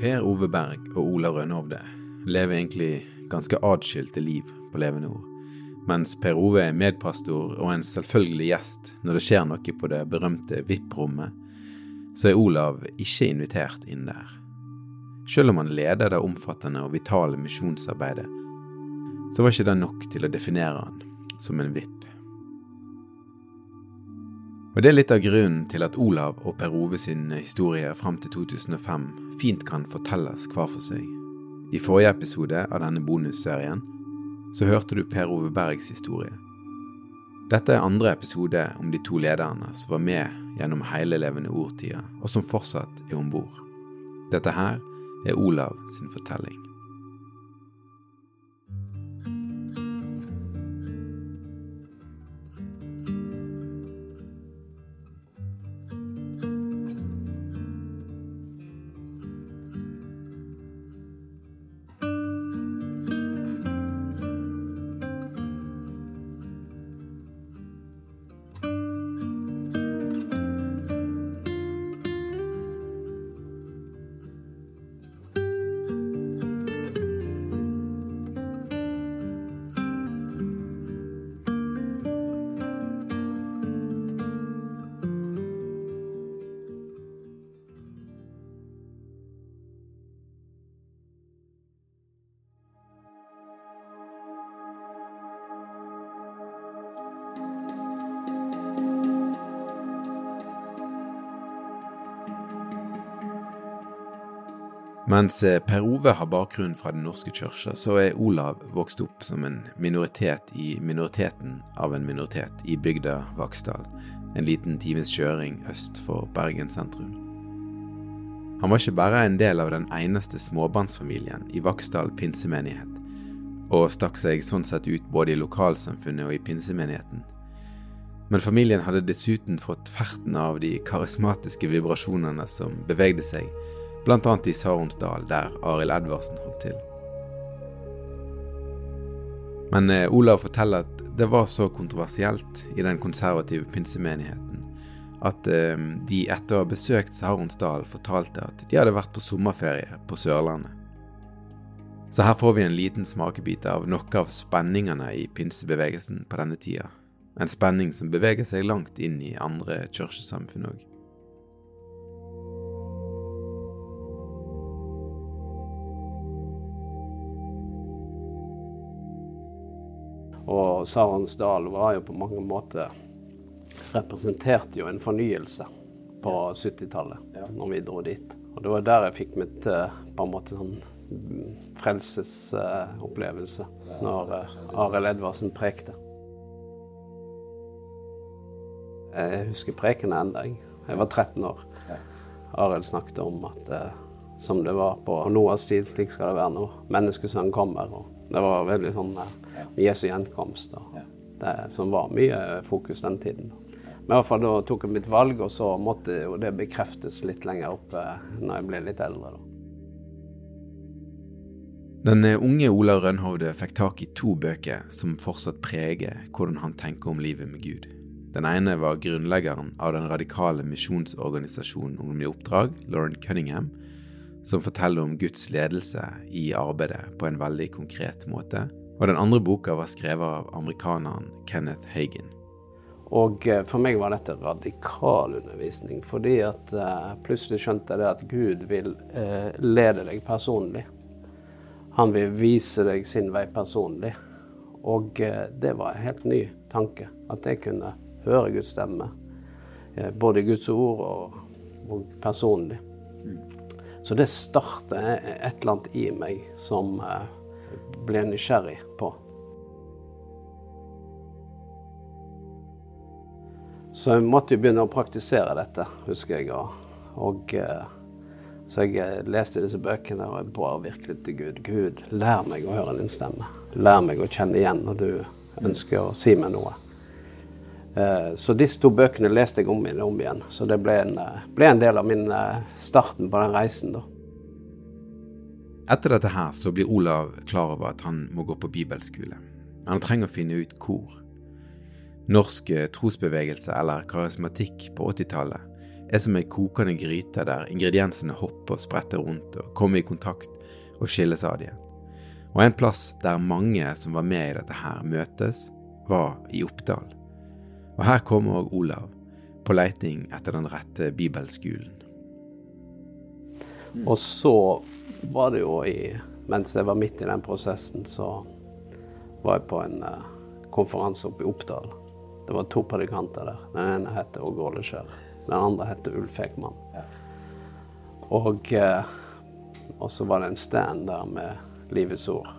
Per Ove Berg og Ola Rønhovde lever egentlig ganske atskilte liv på levende ord. Mens Per Ove er medpastor og en selvfølgelig gjest når det skjer noe på det berømte VIP-rommet, så er Olav ikke invitert inn der. Selv om han leder det omfattende og vitale misjonsarbeidet, så var ikke det nok til å definere han som en VIP. Og Det er litt av grunnen til at Olav og Per Ove sin historie fram til 2005 fint kan fortelles hver for seg. I forrige episode av denne bonusserien så hørte du Per Ove Bergs historie. Dette er andre episode om de to lederne som var med gjennom hele Levende ord-tida, og som fortsatt er om bord. Dette her er Olav sin fortelling. Mens eh, Per Ove har bakgrunn fra Den norske kirke, så er Olav vokst opp som en minoritet i minoriteten av en minoritet i bygda Vaksdal, en liten times kjøring øst for Bergen sentrum. Han var ikke bare en del av den eneste småbarnsfamilien i Vaksdal pinsemenighet, og stakk seg sånn sett ut både i lokalsamfunnet og i pinsemenigheten. Men familien hadde dessuten fått ferten av de karismatiske vibrasjonene som bevegde seg annet i Saronsdal, der Arild Edvardsen holdt til. Men eh, Olav forteller at det var så kontroversielt i den konservative pinsemenigheten at eh, de etter å ha besøkt Saronsdal fortalte at de hadde vært på sommerferie på Sørlandet. Så her får vi en liten smakebit av noe av spenningene i pinsebevegelsen på denne tida. En spenning som beveger seg langt inn i andre kirkesamfunn òg. Og Sarensdal var jo på mange måter representerte jo en fornyelse på 70-tallet, ja. når vi dro dit. Og det var der jeg fikk mitt eh, på en måte sånn frelsesopplevelse, når uh, Arild Edvardsen prekte. Jeg husker preken ennå. Jeg var 13 år. Arild snakket om at uh, som det var på Noas tid, slik skal det være nå. Menneskesønnen kommer. og Det var veldig sånn uh, Jesu gjenkomst. Det, som var mye fokus den tiden. Men i hvert fall da tok jeg mitt valg, og så måtte jo det bekreftes litt lenger oppe når jeg ble litt eldre. da. Den unge Ola Rønhovde fikk tak i to bøker som fortsatt preger hvordan han tenker om livet med Gud. Den ene var grunnleggeren av den radikale misjonsorganisasjonen Ungdom i oppdrag, Lauren Cunningham, som forteller om Guds ledelse i arbeidet på en veldig konkret måte, og den andre boka var skrevet av amerikaneren Kenneth Hagen. Og eh, for meg var dette radikal undervisning, fordi at uh, plutselig skjønte jeg det at Gud vil uh, lede deg personlig. Han vil vise deg sin vei personlig. Og det var en helt ny tanke. At jeg kunne høre Guds stemme. både Guds ord og, og personlig. Så det starta et eller annet i meg som ble nysgjerrig på. Så jeg måtte jo begynne å praktisere dette, husker jeg. Og, eh, så jeg eh, leste disse bøkene og jeg bar virkelig til Gud. Gud, lær meg å høre din stemme. Lær meg å kjenne igjen når du ønsker å si meg noe. Eh, så disse to bøkene leste jeg om igjen om igjen. Så det ble en, ble en del av min starten på den reisen. da. Etter dette her så blir Olav klar over at han må gå på bibelskole. Han trenger å finne ut hvor. Norsk trosbevegelse eller karismatikk på 80-tallet er som ei kokende gryte der ingrediensene hopper og spretter rundt og kommer i kontakt og skilles ad igjen. Og en plass der mange som var med i dette her, møtes, var i Oppdal. Og her kommer òg Olav, på leiting etter den rette bibelskolen. Og så var det jo i Mens jeg var midt i den prosessen, så var jeg på en uh, konferanse oppe i Oppdal. Det var to predikanter der. Den ene het Åge Åleskjær. Den andre het Ulf Ekman. Ja. Og, uh, så var det en stand der med Livets ord.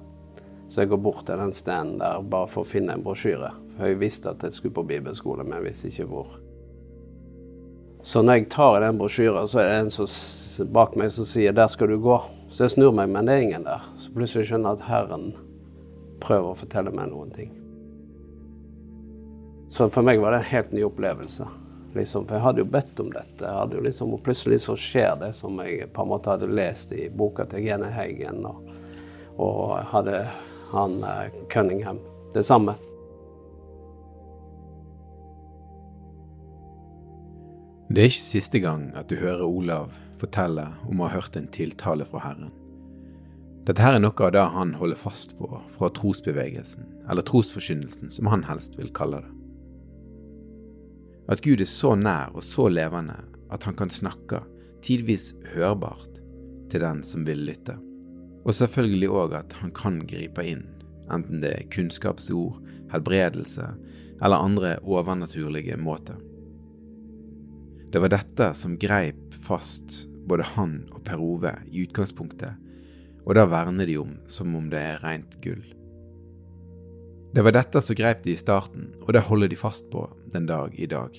Så jeg går bort til den standen der bare for å finne en brosjyre. For jeg visste at jeg skulle på bibelskole, men jeg visste ikke hvor. Så når jeg tar i den brosjyren, så er det en som bak meg som sier 'der skal du gå'. Så jeg snur meg, men det er ingen der. Så plutselig skjønner jeg at Herren prøver å fortelle meg noen ting. Så for meg var det en helt ny opplevelse. Liksom, for jeg hadde jo bedt om dette. Liksom, og plutselig så skjer det som jeg på en måte hadde lest i boka til Gene Heigen, og, og hadde han eh, Cunningham. Det samme. Det er ikke siste gang at du hører Olav fortelle om å ha hørt en tiltale fra Herren. Dette her er noe av det han holder fast på fra trosbevegelsen, eller trosforkynnelsen som han helst vil kalle det. At Gud er så nær og så levende at han kan snakke, tidvis hørbart, til den som vil lytte. Og selvfølgelig òg at han kan gripe inn, enten det er kunnskapsord, helbredelse eller andre overnaturlige måter. Det var dette som greip fast både han og Per Ove i utgangspunktet, og da verner de om som om det er rent gull. Det var dette som greip de i starten, og det holder de fast på den dag i dag.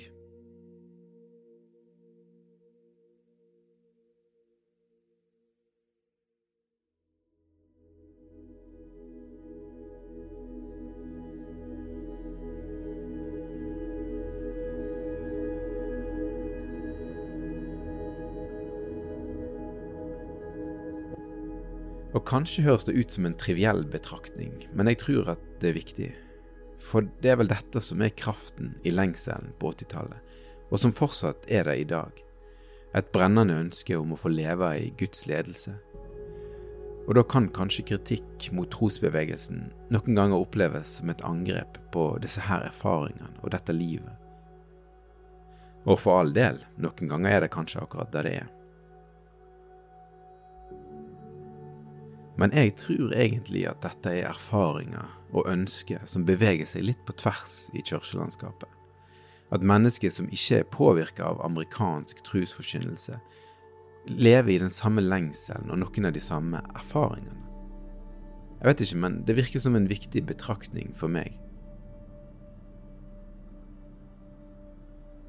Og kanskje høres det ut som en triviell betraktning, men jeg tror at det er viktig. For det er vel dette som er kraften i lengselen på 80-tallet, og som fortsatt er det i dag. Et brennende ønske om å få leve i Guds ledelse. Og da kan kanskje kritikk mot trosbevegelsen noen ganger oppleves som et angrep på disse her erfaringene og dette livet. Og for all del, noen ganger er det kanskje akkurat det det er. Men jeg tror egentlig at dette er erfaringer og ønsker som beveger seg litt på tvers i kirkelandskapet. At mennesker som ikke er påvirka av amerikansk trosforkynnelse, lever i den samme lengselen og noen av de samme erfaringene. Jeg vet ikke, men det virker som en viktig betraktning for meg.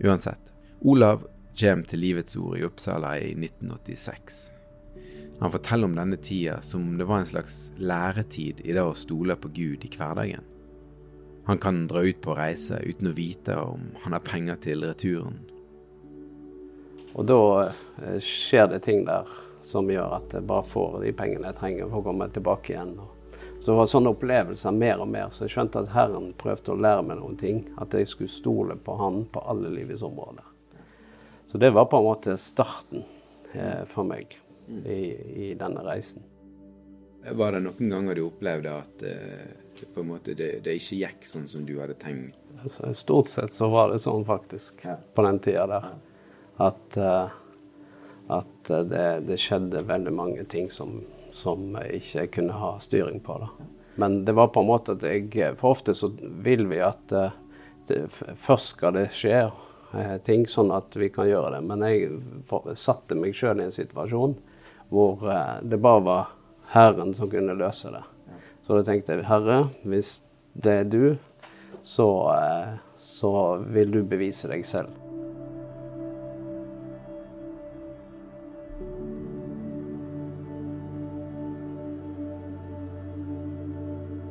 Uansett, Olav kommer til Livets Ord i Uppsala i 1986. Han forteller om denne tida som om det var en slags læretid i det å stole på Gud i hverdagen. Han kan dra ut på reise uten å vite om han har penger til returen. Og da eh, skjer det ting der som gjør at jeg bare får de pengene jeg trenger for å komme tilbake igjen. Så det var sånne opplevelser mer og mer, så jeg skjønte at Herren prøvde å lære meg noen ting. At jeg skulle stole på Han på alle livets områder. Så det var på en måte starten eh, for meg i, i, denne reisen. Var det noen ganger du opplevde at uh, på en måte det, det, ikke gikk sånn som du hadde tenkt? Altså, stort sett så var det sånn faktisk ja. på den tida der. At, uh, at det, det, skjedde veldig mange ting som, som jeg ikke kunne ha styring på. Da. Men det var på en måte at jeg For ofte så vil vi at uh, det, først skal det skje ting, sånn at vi kan gjøre det. Men jeg satte meg sjøl i en situasjon hvor eh, det bare var Herren som kunne løse det. Så da tenkte jeg Herre, hvis det er du, så, eh, så vil du bevise deg selv.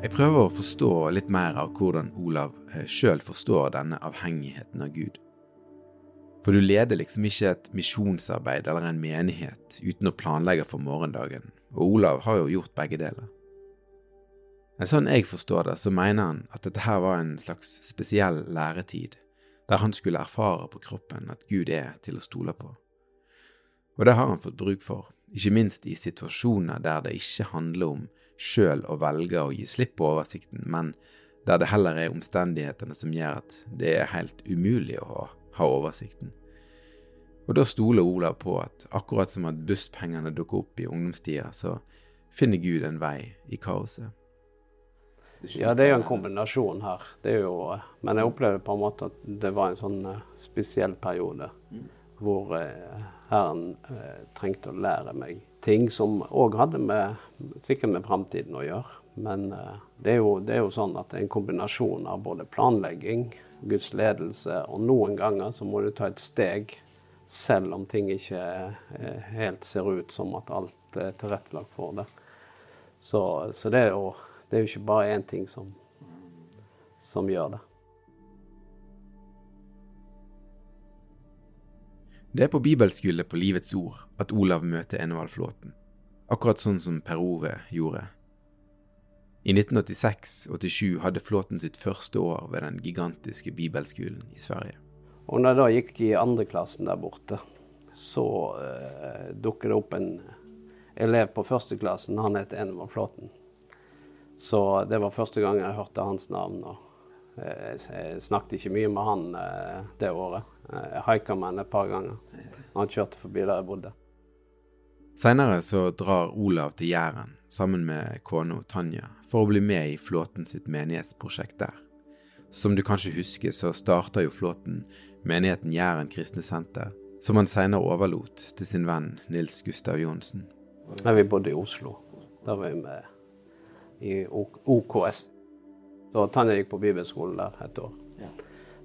Jeg prøver å forstå litt mer av hvordan Olav eh, sjøl forstår denne avhengigheten av Gud. For du leder liksom ikke et misjonsarbeid eller en menighet uten å planlegge for morgendagen, og Olav har jo gjort begge deler. Men sånn jeg forstår det, så mener han at dette her var en slags spesiell læretid, der han skulle erfare på kroppen at Gud er til å stole på. Og det har han fått bruk for, ikke minst i situasjoner der det ikke handler om sjøl å velge å gi slipp på oversikten, men der det heller er omstendighetene som gjør at det er helt umulig å ha oversikten. Og da stoler Olav på at akkurat som at busspengene dukker opp i ungdomstida, så finner Gud en vei i kaoset. Ja, det er jo en kombinasjon her. Er jo, men jeg opplevde på en måte at det var en sånn uh, spesiell periode mm. hvor uh, Herren uh, trengte å lære meg ting som òg hadde med, sikkert med framtiden å gjøre. Men det er, jo, det, er jo, sånn at det er en kombinasjon av både planlegging, Guds ledelse, og noen ganger så må du ta et steg selv om ting ikke helt ser ut som at alt er tilrettelagt for det. Så, så det, er jo, det, er jo, ikke bare én ting som, som gjør det. Det er på bibelskole på Livets Ord at Olav møter Enevald Flåten, akkurat sånn som Per Ove gjorde. I 1986-87 hadde Flåten sitt første år ved den gigantiske bibelskolen i Sverige. Og når jeg da gikk i andreklassen der borte, så eh, dukket det opp en elev på førsteklassen. Han het Envar Flåten. Så det var første gang jeg hørte hans navn. og eh, Jeg snakket ikke mye med han eh, det året. Jeg haika med han et par ganger. Han kjørte forbi der jeg bodde. Seinere så drar Olav til Jæren sammen med kona Tanja for å bli med i Flåten sitt menighetsprosjekt der. Som du kanskje husker, så starta jo Flåten menigheten Jæren kristne senter, som han senere overlot til sin venn Nils Gustav Johnsen. Da vi bodde i Oslo. Da var vi med i OKS. Da Tanja gikk på bibelskolen der et år.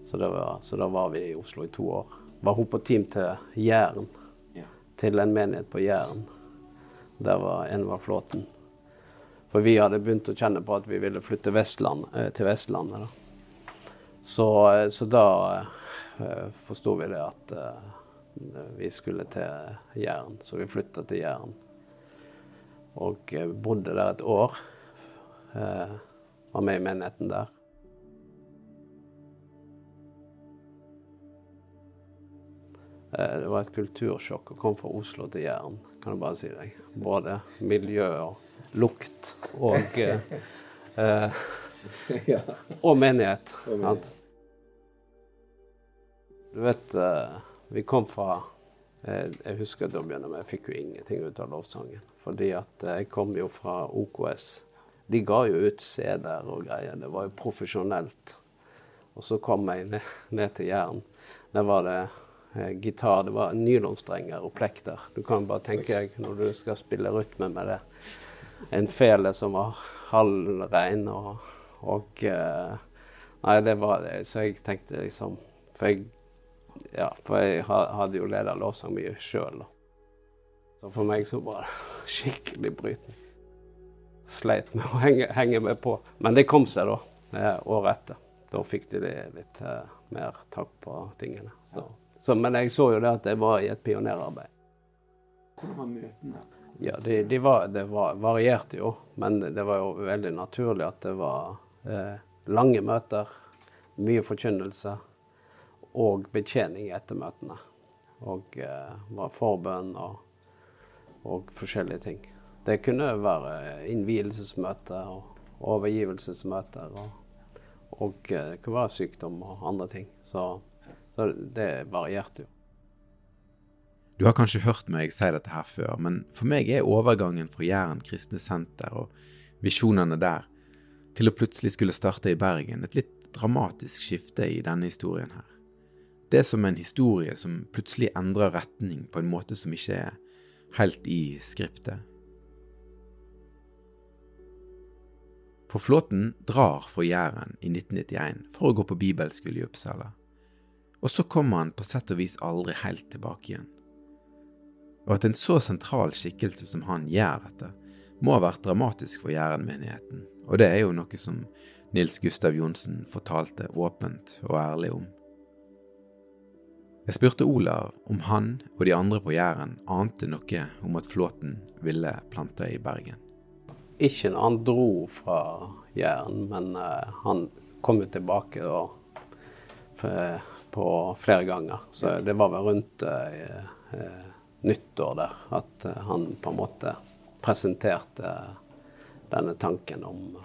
Så, var, så, da var vi i Oslo i to år. Var hun på team til Jæren. Til en menighet på Jæren. Der var Envar Flåten. For vi hadde begynt å kjenne på at vi ville flytte Vestland, eh, til Vestlandet. Da. Så, eh, så da Eh, forsto vi det at eh, vi skulle til Jæren, så vi flytta til Jæren. Og bodde der et år. Var med i menigheten der. Det var et kultursjokk å komme fra Oslo til Jæren, kan jeg bare si deg. Både miljø og lukt og eh, Og menighet. Sant? Du vet, uh, vi kom fra jeg, jeg husker da begynner jeg fikk jo ingenting ut av lovsangen. Fordi at uh, jeg kom jo fra OKS. De ga jo ut CD-er og greier. Det var jo profesjonelt. Og så kom jeg ned, ned til Jæren. Der var det eh, gitar, det var nylonstrenger og plekter. Du kan bare tenke deg når du skal spille rytme med det. En fele som var halvrein og, og eh, Nei, det var det. Så jeg tenkte liksom For jeg ja, for jeg hadde jo leda lovsang mye sjøl. Så for meg så var det skikkelig brytning. Sleit med å henge, henge med på. Men det kom seg, da. Eh, året etter. Da fikk de litt uh, mer tak på tingene. Så. Så, men jeg så jo det at jeg var i et pionerarbeid. Hvordan var møtene? Ja, de, de var, Det var, varierte jo. Men det var jo veldig naturlig at det var eh, lange møter. Mye forkynnelse og betjening etter møtene. Og eh, var forbønn og, og, forskjellige ting. Det kunne være innvielsesmøter og overgivelsesmøter. Og, og eh, det kunne være sykdom og andre ting. Så, så det varierte jo. Du har kanskje hørt meg si dette her før, men for meg er overgangen fra Jæren kristne senter og visjonene der til å plutselig skulle starte i Bergen et litt dramatisk skifte i denne historien her. Det er som en historie som plutselig endrer retning på en måte som ikke er helt i skriptet. For Flåten drar for Jæren i 1991 for å gå på bibelskole i Uppsala. Og så kommer han på sett og vis aldri helt tilbake igjen. Og at en så sentral skikkelse som han gjør dette, må ha vært dramatisk for Jæren-menigheten, og det er jo noe som Nils Gustav Johnsen fortalte åpent og ærlig om. Jeg spurte Olav om han og de andre på Jæren ante noe om at Flåten ville plante i Bergen. Ikke når han dro fra Jæren, men uh, han kom jo tilbake på på flere ganger. Så det var vel rundt eh, eh, nyttår der at eh, han på en måte presenterte denne tanken om,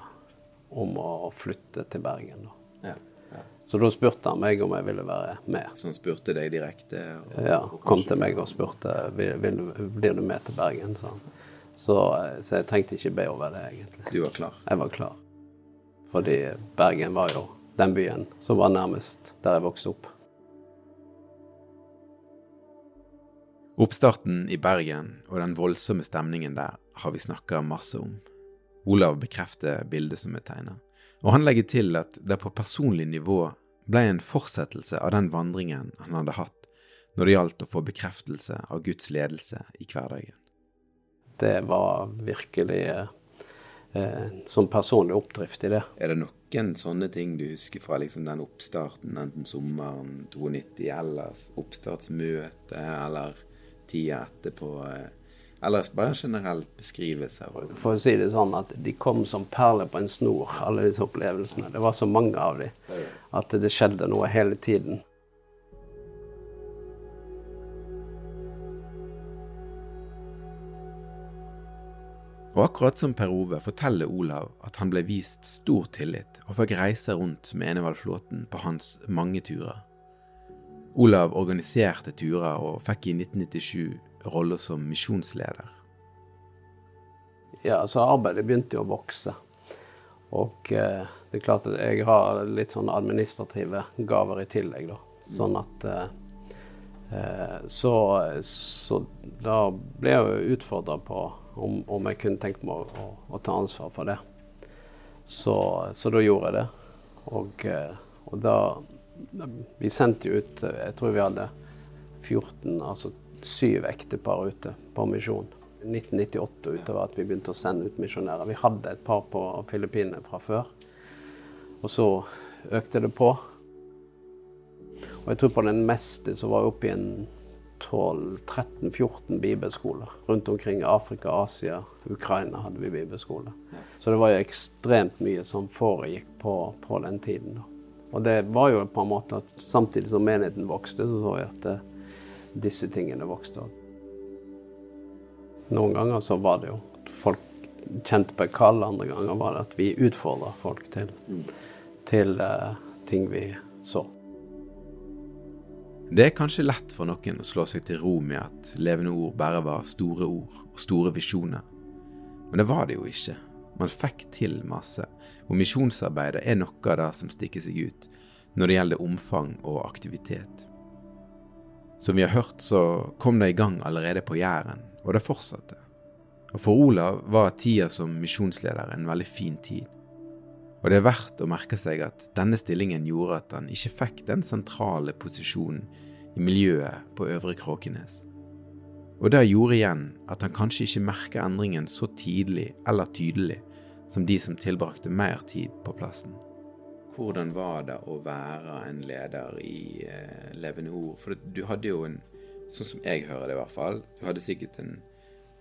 om å flytte til Bergen. Ja, ja. Så da spurte han meg om jeg ville være med. Så han spurte deg direkte? Og, ja, kom til meg og spurte vil, vil, blir du med til Bergen. Så, så, så jeg trengte ikke be over det, egentlig. Du var klar? Jeg var klar. Fordi Bergen var jo den byen som var nærmest der jeg vokste opp. Oppstarten i Bergen og den voldsomme stemningen der har vi snakka masse om. Olav bekrefter bildet som er tegna, og han legger til at det på personlig nivå ble en fortsettelse av den vandringen han hadde hatt når det gjaldt å få bekreftelse av Guds ledelse i hverdagen. Det var virkelig eh, som personlig oppdrift i det. Er det noen sånne ting du husker fra liksom den oppstarten, enten sommeren 92 eller oppstartsmøtet, eller tida etterpå? Eh, eller bare en generell beskrivelse? For å si det sånn at de kom som perler på en snor, alle disse opplevelsene. Det var så mange av dem at det skjedde noe hele tiden. Og akkurat som Per Ove forteller Olav at han ble vist stor tillit og fikk reise rundt med Enevald Flåten på hans mange turer. Olav organiserte turer og fikk i 1997 rolle som misjonsleder. Ja, så arbeidet begynte jo å vokse. Og eh, det er klart at jeg har litt sånn administrative gaver i tillegg, da. Sånn at eh, eh så, så da ble jeg jo utfordra på om, om, jeg kunne tenkt meg å, å, å, ta ansvar for det. Så, så da gjorde jeg det. Og, eh, og, da Vi sendte jo ut Jeg tror vi hadde 14, altså syv ektepar ute på misjon. 1998 utover at vi begynte å sende ut misjonærer. Vi hadde et par på Filippinene fra før. Og så økte det på. Og jeg tror på den meste så var jeg oppe i en 12-13-14 bibelskoler rundt omkring i Afrika, Asia, Ukraina hadde vi bibelskole. Så det var jo ekstremt mye som foregikk på, på den tiden. Da. Og det var jo på en måte at samtidig som menigheten vokste, så så jeg at eh, disse tingene vokste òg. Noen ganger så var det jo at folk kjente på et kall, andre ganger var det at vi utfordra folk til, til uh, ting vi så. Det er kanskje lett for noen å slå seg til ro med at levende ord bare var store ord og store visjoner. Men det var det jo ikke. Man fikk til masse, og misjonsarbeidet er noe av det som stikker seg ut når det gjelder omfang og aktivitet. Som vi har hørt, så kom det i gang allerede på Jæren, og det fortsatte. Og For Olav var tida som misjonsleder en veldig fin tid. Og det er verdt å merke seg at denne stillingen gjorde at han ikke fikk den sentrale posisjonen i miljøet på Øvre Kråkenes. Og det gjorde igjen at han kanskje ikke merka endringen så tidlig eller tydelig som de som tilbrakte mer tid på plassen. Hvordan var det å være en leder i eh, Levende Ord? For du hadde jo en, sånn som jeg hører det i hvert fall, du hadde sikkert en,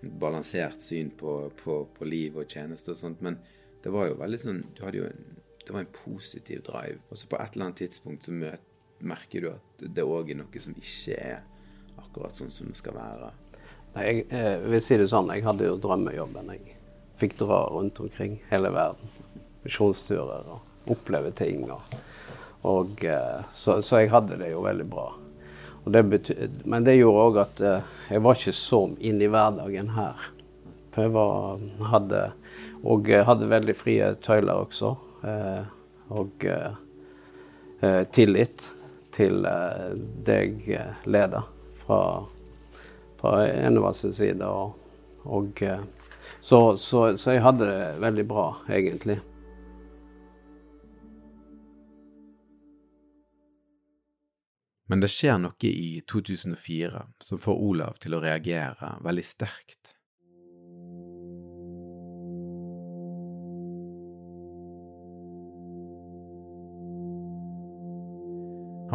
balansert syn på, på, på liv og tjeneste og sånt, men det var jo veldig sånn Du hadde jo en Det var en positiv drive. Og så på et eller annet tidspunkt så merker du at det òg er noe som ikke er akkurat sånn som det skal være. Nei, jeg, jeg eh, vil si det sånn, jeg hadde jo drømmejobben. Jeg fikk dra rundt omkring hele verden. Misjonsturer og oppleve ting. Og, og eh, så, så, jeg hadde det jo veldig bra. Det betyd, men det gjorde òg at eh, jeg var ikke så inn i hverdagen her. For jeg var, hadde og hadde veldig frie tøyler også. Og tillit til det deg leder fra, fra Enevas side. Og, og så, så, så jeg hadde det veldig bra, egentlig. Men det skjer noe i 2004 som får Olav til å reagere veldig sterkt.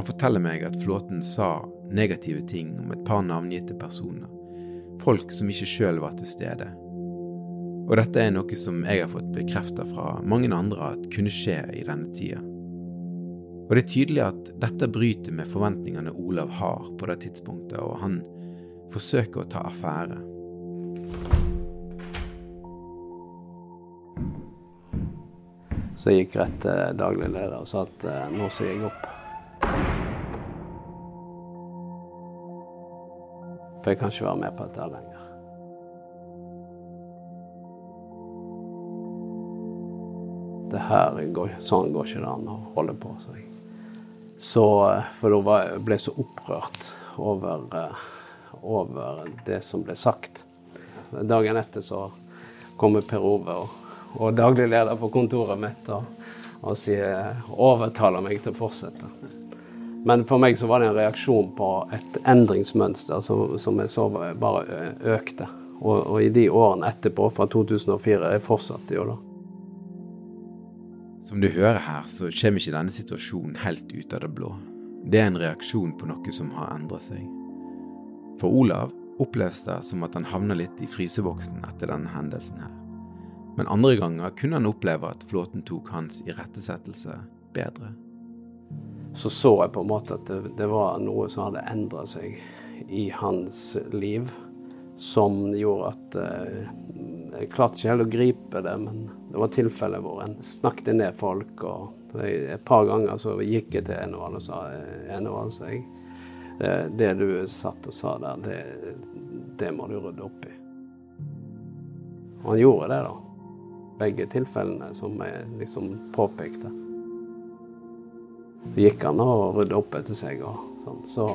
Han forteller meg at flåten sa negative ting om et par navngitte personer, folk som ikke sjøl var til stede. Og dette er noe som jeg har fått bekrefta fra mange andre at kunne skje i denne tida. Og det er tydelig at dette bryter med forventningene Olav har på det tidspunktet, og han forsøker å ta affære. Så jeg gikk rett til daglig leder og sa at eh, nå sier jeg opp. For jeg kan ikke være med på dette lenger. Det her går, sånn går ikke det an å holde på, Så, jeg. Så, eh, for da var jeg så opprørt over, eh, over det som ble sagt. Dagen etter så kommer Per Ove og, og daglig leder på kontoret mitt og, og sier, overtaler meg til å fortsette. Men for meg så var det en reaksjon på et endringsmønster som, som jeg så bare økte. Og, og, i de årene etterpå, fra 2004, jeg fortsatte jo da. Som du hører her, så kommer ikke denne situasjonen helt ut av det blå. Det er en reaksjon på noe som har endret seg. For Olav oppleves det som at han havner litt i fryseboksen etter denne hendelsen her. Men andre ganger kunne han oppleve at flåten tok hans irettesettelse bedre. Så så jeg på en måte at det, det var noe som hadde endret seg i hans liv, som gjorde at eh, Jeg klarte ikke helt å gripe det, men det var tilfeller hvor en snakket ned folk. og Et par ganger så gikk jeg til Enevald og sa Enevald, sa jeg. Det, det, du satt og sa der, det, det må du rydde opp i. Og han gjorde det, da. Begge tilfellene som jeg liksom påpekte. Så gikk han og rydde opp etter seg. sånn. Så,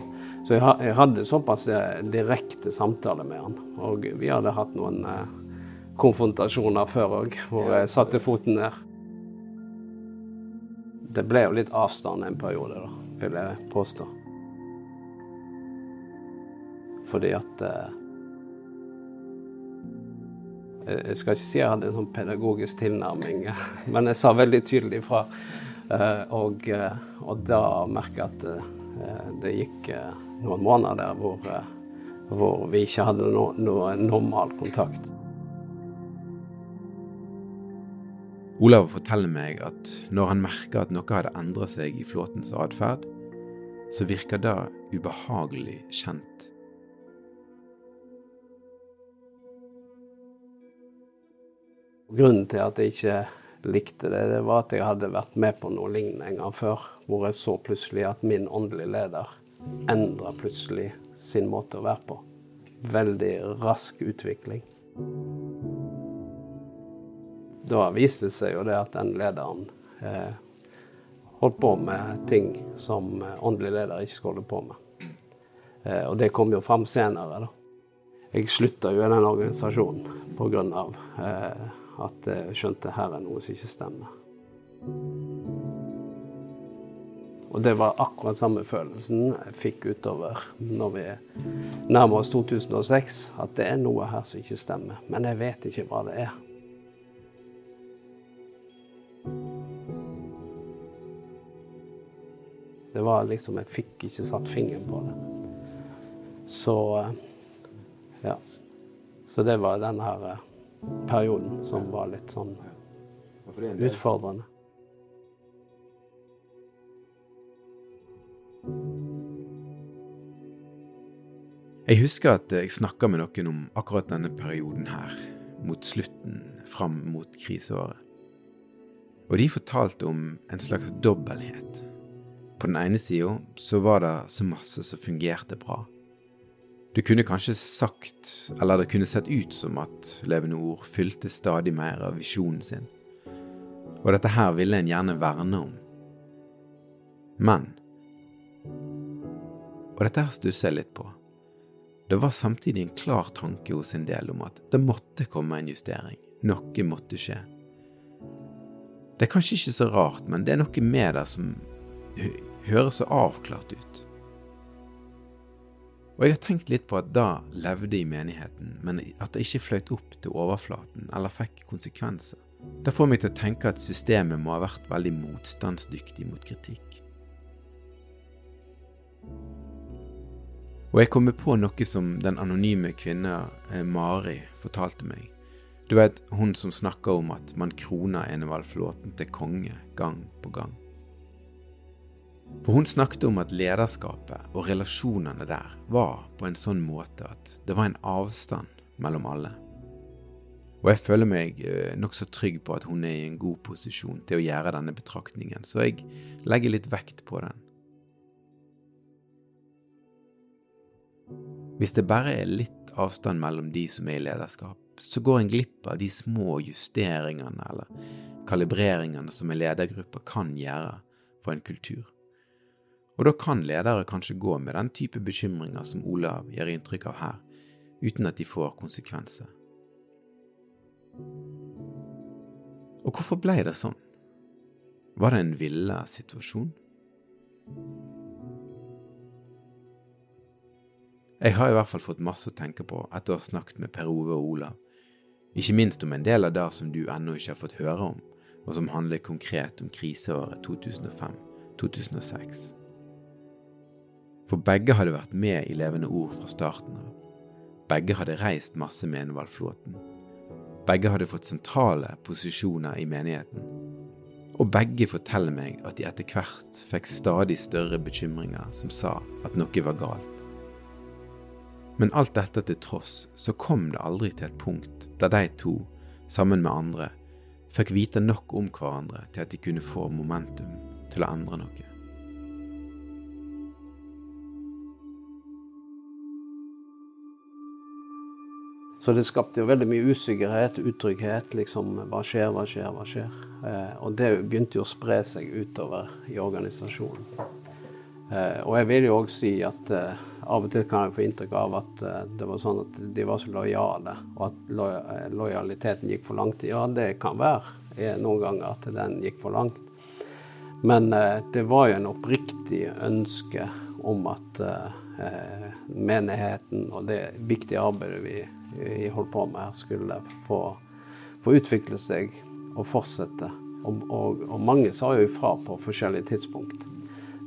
så jeg, jeg, hadde såpass direkte samtale med han. Og vi hadde hatt noen eh, konfrontasjoner før òg, hvor jeg satte foten ned. Det ble jo litt avstand en periode, da, vil jeg påstå. Fordi at eh, Jeg skal ikke si jeg hadde en sånn pedagogisk tilnærming, men jeg sa veldig tydelig ifra. Eh, og, eh, og, da merka jeg at eh, det gikk noen måneder der hvor, hvor vi ikke hadde noe no normal kontakt. Olav forteller meg at når han merka at noe hadde endret seg i flåtens atferd, så virka det ubehagelig kjent. Grunnen til at jeg ikke likte det, det var at jeg hadde vært med på noe lignende en gang før, hvor jeg så plutselig at min åndelige leder endra plutselig sin måte å være på. Veldig rask utvikling da viste det seg jo det at den lederen eh, holdt på med ting som åndelig leder ikke skulle holde på med. Eh, og det kom jo fram senere, da. Jeg slutta jo i den organisasjonen pga. Eh, at jeg skjønte her er noe som ikke stemmer. Og det var akkurat samme følelsen jeg fikk utover når vi nærmer oss 2006, at det er noe her som ikke stemmer. Men jeg vet ikke hva det er. Det var liksom Jeg fikk ikke satt fingeren på det. Så eh, ja. Så det var den her eh, perioden som var litt sånn utfordrende. Jeg husker at jeg snakka med noen om akkurat denne perioden her, mot slutten, fram mot kriseåret. Og de fortalte om en slags dobbelthet på den ene sida så var det så masse som fungerte bra. Du kunne kanskje sagt, eller det kunne sett ut som at Levende Ord fylte stadig mer av visjonen sin, og dette her ville en gjerne verne om. Men, og dette her stusser jeg litt på, det var samtidig en klar tanke hos en del om at det måtte komme en justering, noe måtte skje. Det er kanskje ikke så rart, men det er noe med det som høres så avklart ut. Og jeg har tenkt litt på at da levde i menigheten, men at det ikke fløyt opp til overflaten eller fikk konsekvenser. Det får meg til å tenke at systemet må ha vært veldig motstandsdyktig mot kritikk. Og jeg kommer på noe som den anonyme kvinna eh, Mari fortalte meg. Du vet, hun som snakker om at man kroner Enevald Flåten til konge gang på gang. For hun snakket om at lederskapet og relasjonene der var på en sånn måte at det var en avstand mellom alle. Og jeg føler meg eh, nokså trygg på at hun er i en god posisjon til å gjøre denne betraktningen, så jeg legger litt vekt på den. Hvis det bare er litt avstand mellom de som er i lederskap, så går en glipp av de små justeringene eller kalibreringene som en ledergruppe kan gjøre for en kultur. Og da kan ledere kanskje gå med den type bekymringer som Olav gir inntrykk av her, uten at de får konsekvenser. Og hvorfor ble det sånn? Var det en villa situasjon? Jeg har i hvert fall fått masse å tenke på etter å ha snakket med Per Ove og Olav, ikke minst om en del av det som du ennå ikke har fått høre om, og som handler konkret om kriseåret 2005-2006. For begge hadde vært med i Levende Ord fra starten av. Begge hadde reist masse med Enevald-flåten begge hadde fått sentrale posisjoner i menigheten. Og begge forteller meg at de etter hvert fikk stadig større bekymringer som sa at noe var galt. Men alt dette til tross så kom det aldri til et punkt der de to, sammen med andre, fikk vite nok om hverandre til at de kunne få momentum til å endre noe. Så det skapte jo veldig mye usikkerhet, utrygghet. Liksom hva skjer, hva skjer, hva skjer? Eh, og det begynte jo å spre seg utover i organisasjonen. Eh, og jeg vil jo òg si at eh, av og til kan jeg få inntrykk av at eh, det var sånn at de var så lojale, og at lo eh, lojaliteten gikk for langt. Ja, det kan være eh, noen ganger at den gikk for langt. Men det var jo en oppriktig ønske om at menigheten og det viktige arbeidet vi vi holdt på med skulle få, få utvikle seg og fortsette. Og, og, og, mange sa jo ifra på forskjellige tidspunkt.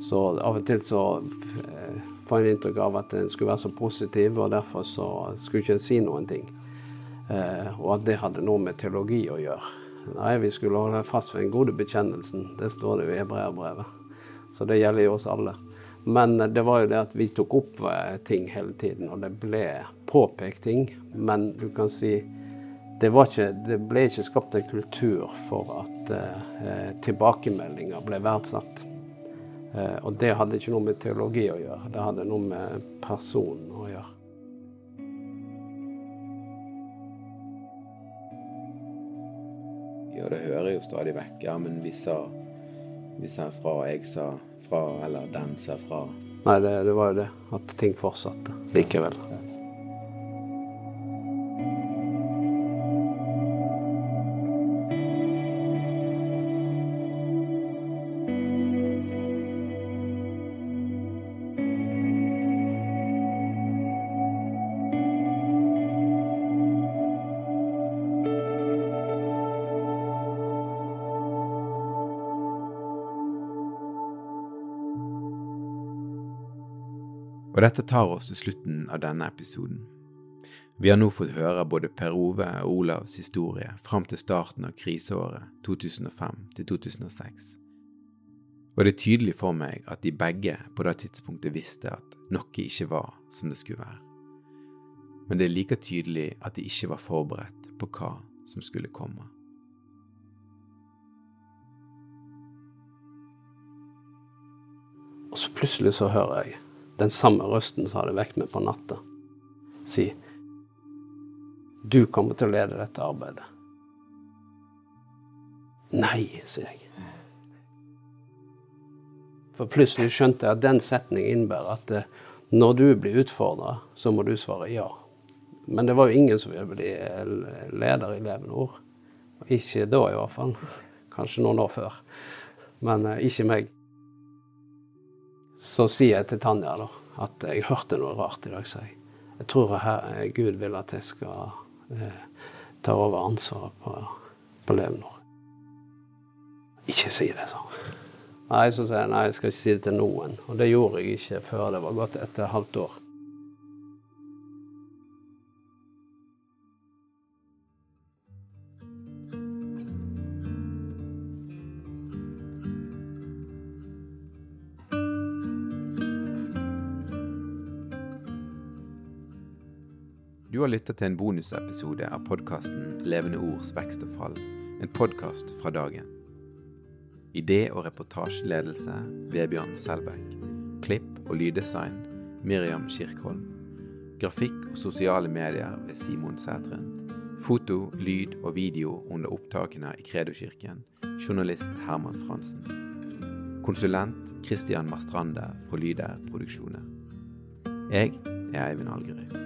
Så av og til så eh, får jeg inntrykk av at en skulle være så positiv, og derfor så skulle ikke en si noen ting. Eh, og at det hadde noe med teologi å gjøre. Nei, vi skulle holde fast ved den gode bekjennelsen. Det står det jo i hebreerbrevet. Så det gjelder jo oss alle. Men det var jo det at vi tok opp eh, ting hele tiden, og det ble påpekt ting. Men du kan si det, ikke, det ble ikke skapt en kultur for at eh, tilbakemeldinger ble verdsatt. Eh, og det hadde ikke noe med teologi å gjøre, det hadde noe med personen å gjøre. Ja, det hører jo stadig vekk. Ja, men vi sa, vi sa fra, jeg sa fra, eller den sa fra? Nei, det, det var jo det. At ting fortsatte likevel. Og dette tar oss til slutten av denne episoden. Vi har nå fått høre både Per Ove og Olavs historie fram til starten av kriseåret 2005 til 2006. Og det er tydelig for meg at de begge på det tidspunktet visste at noe ikke var som det skulle være. Men det er like tydelig at de ikke var forberedt på hva som skulle komme. Og så plutselig så hører jeg den samme røsten som hadde vekt meg på natta, si Du kommer til å lede dette arbeidet. Nei, sier jeg. For plutselig skjønte jeg at den setningen innebærer at eh, når du blir utfordra, så må du svare ja. Men det var jo ingen som ville bli eh, leder i Levende Ord. Ikke da, i hvert fall. Kanskje noen år før. Men uh, ikke meg. Så sier jeg til Tanja da, at jeg hørte noe rart i dag, sa jeg. Jeg tror her, Gud vil at jeg skal eh, ta over ansvaret på, på Levenor. Ikke si det, sa. Nei, så sier jeg nei, jeg skal ikke si det til noen. Og det gjorde jeg ikke før det var gått et halvt år. Har lyttet til en bonusepisode av podkasten Levende ords vekst og fall, en podkast fra dagen. Idé- og reportasjeledelse Vebjørn Selbekk. Klipp og lyddesign Miriam Kirkholm. Grafikk og sosiale medier ved Simon Sætren. Foto, lyd og video under opptakene i Kredokirken. Journalist Herman Fransen. Konsulent Christian Marstrande fra Lyder Produksjoner. Jeg er Eivind Algerøy.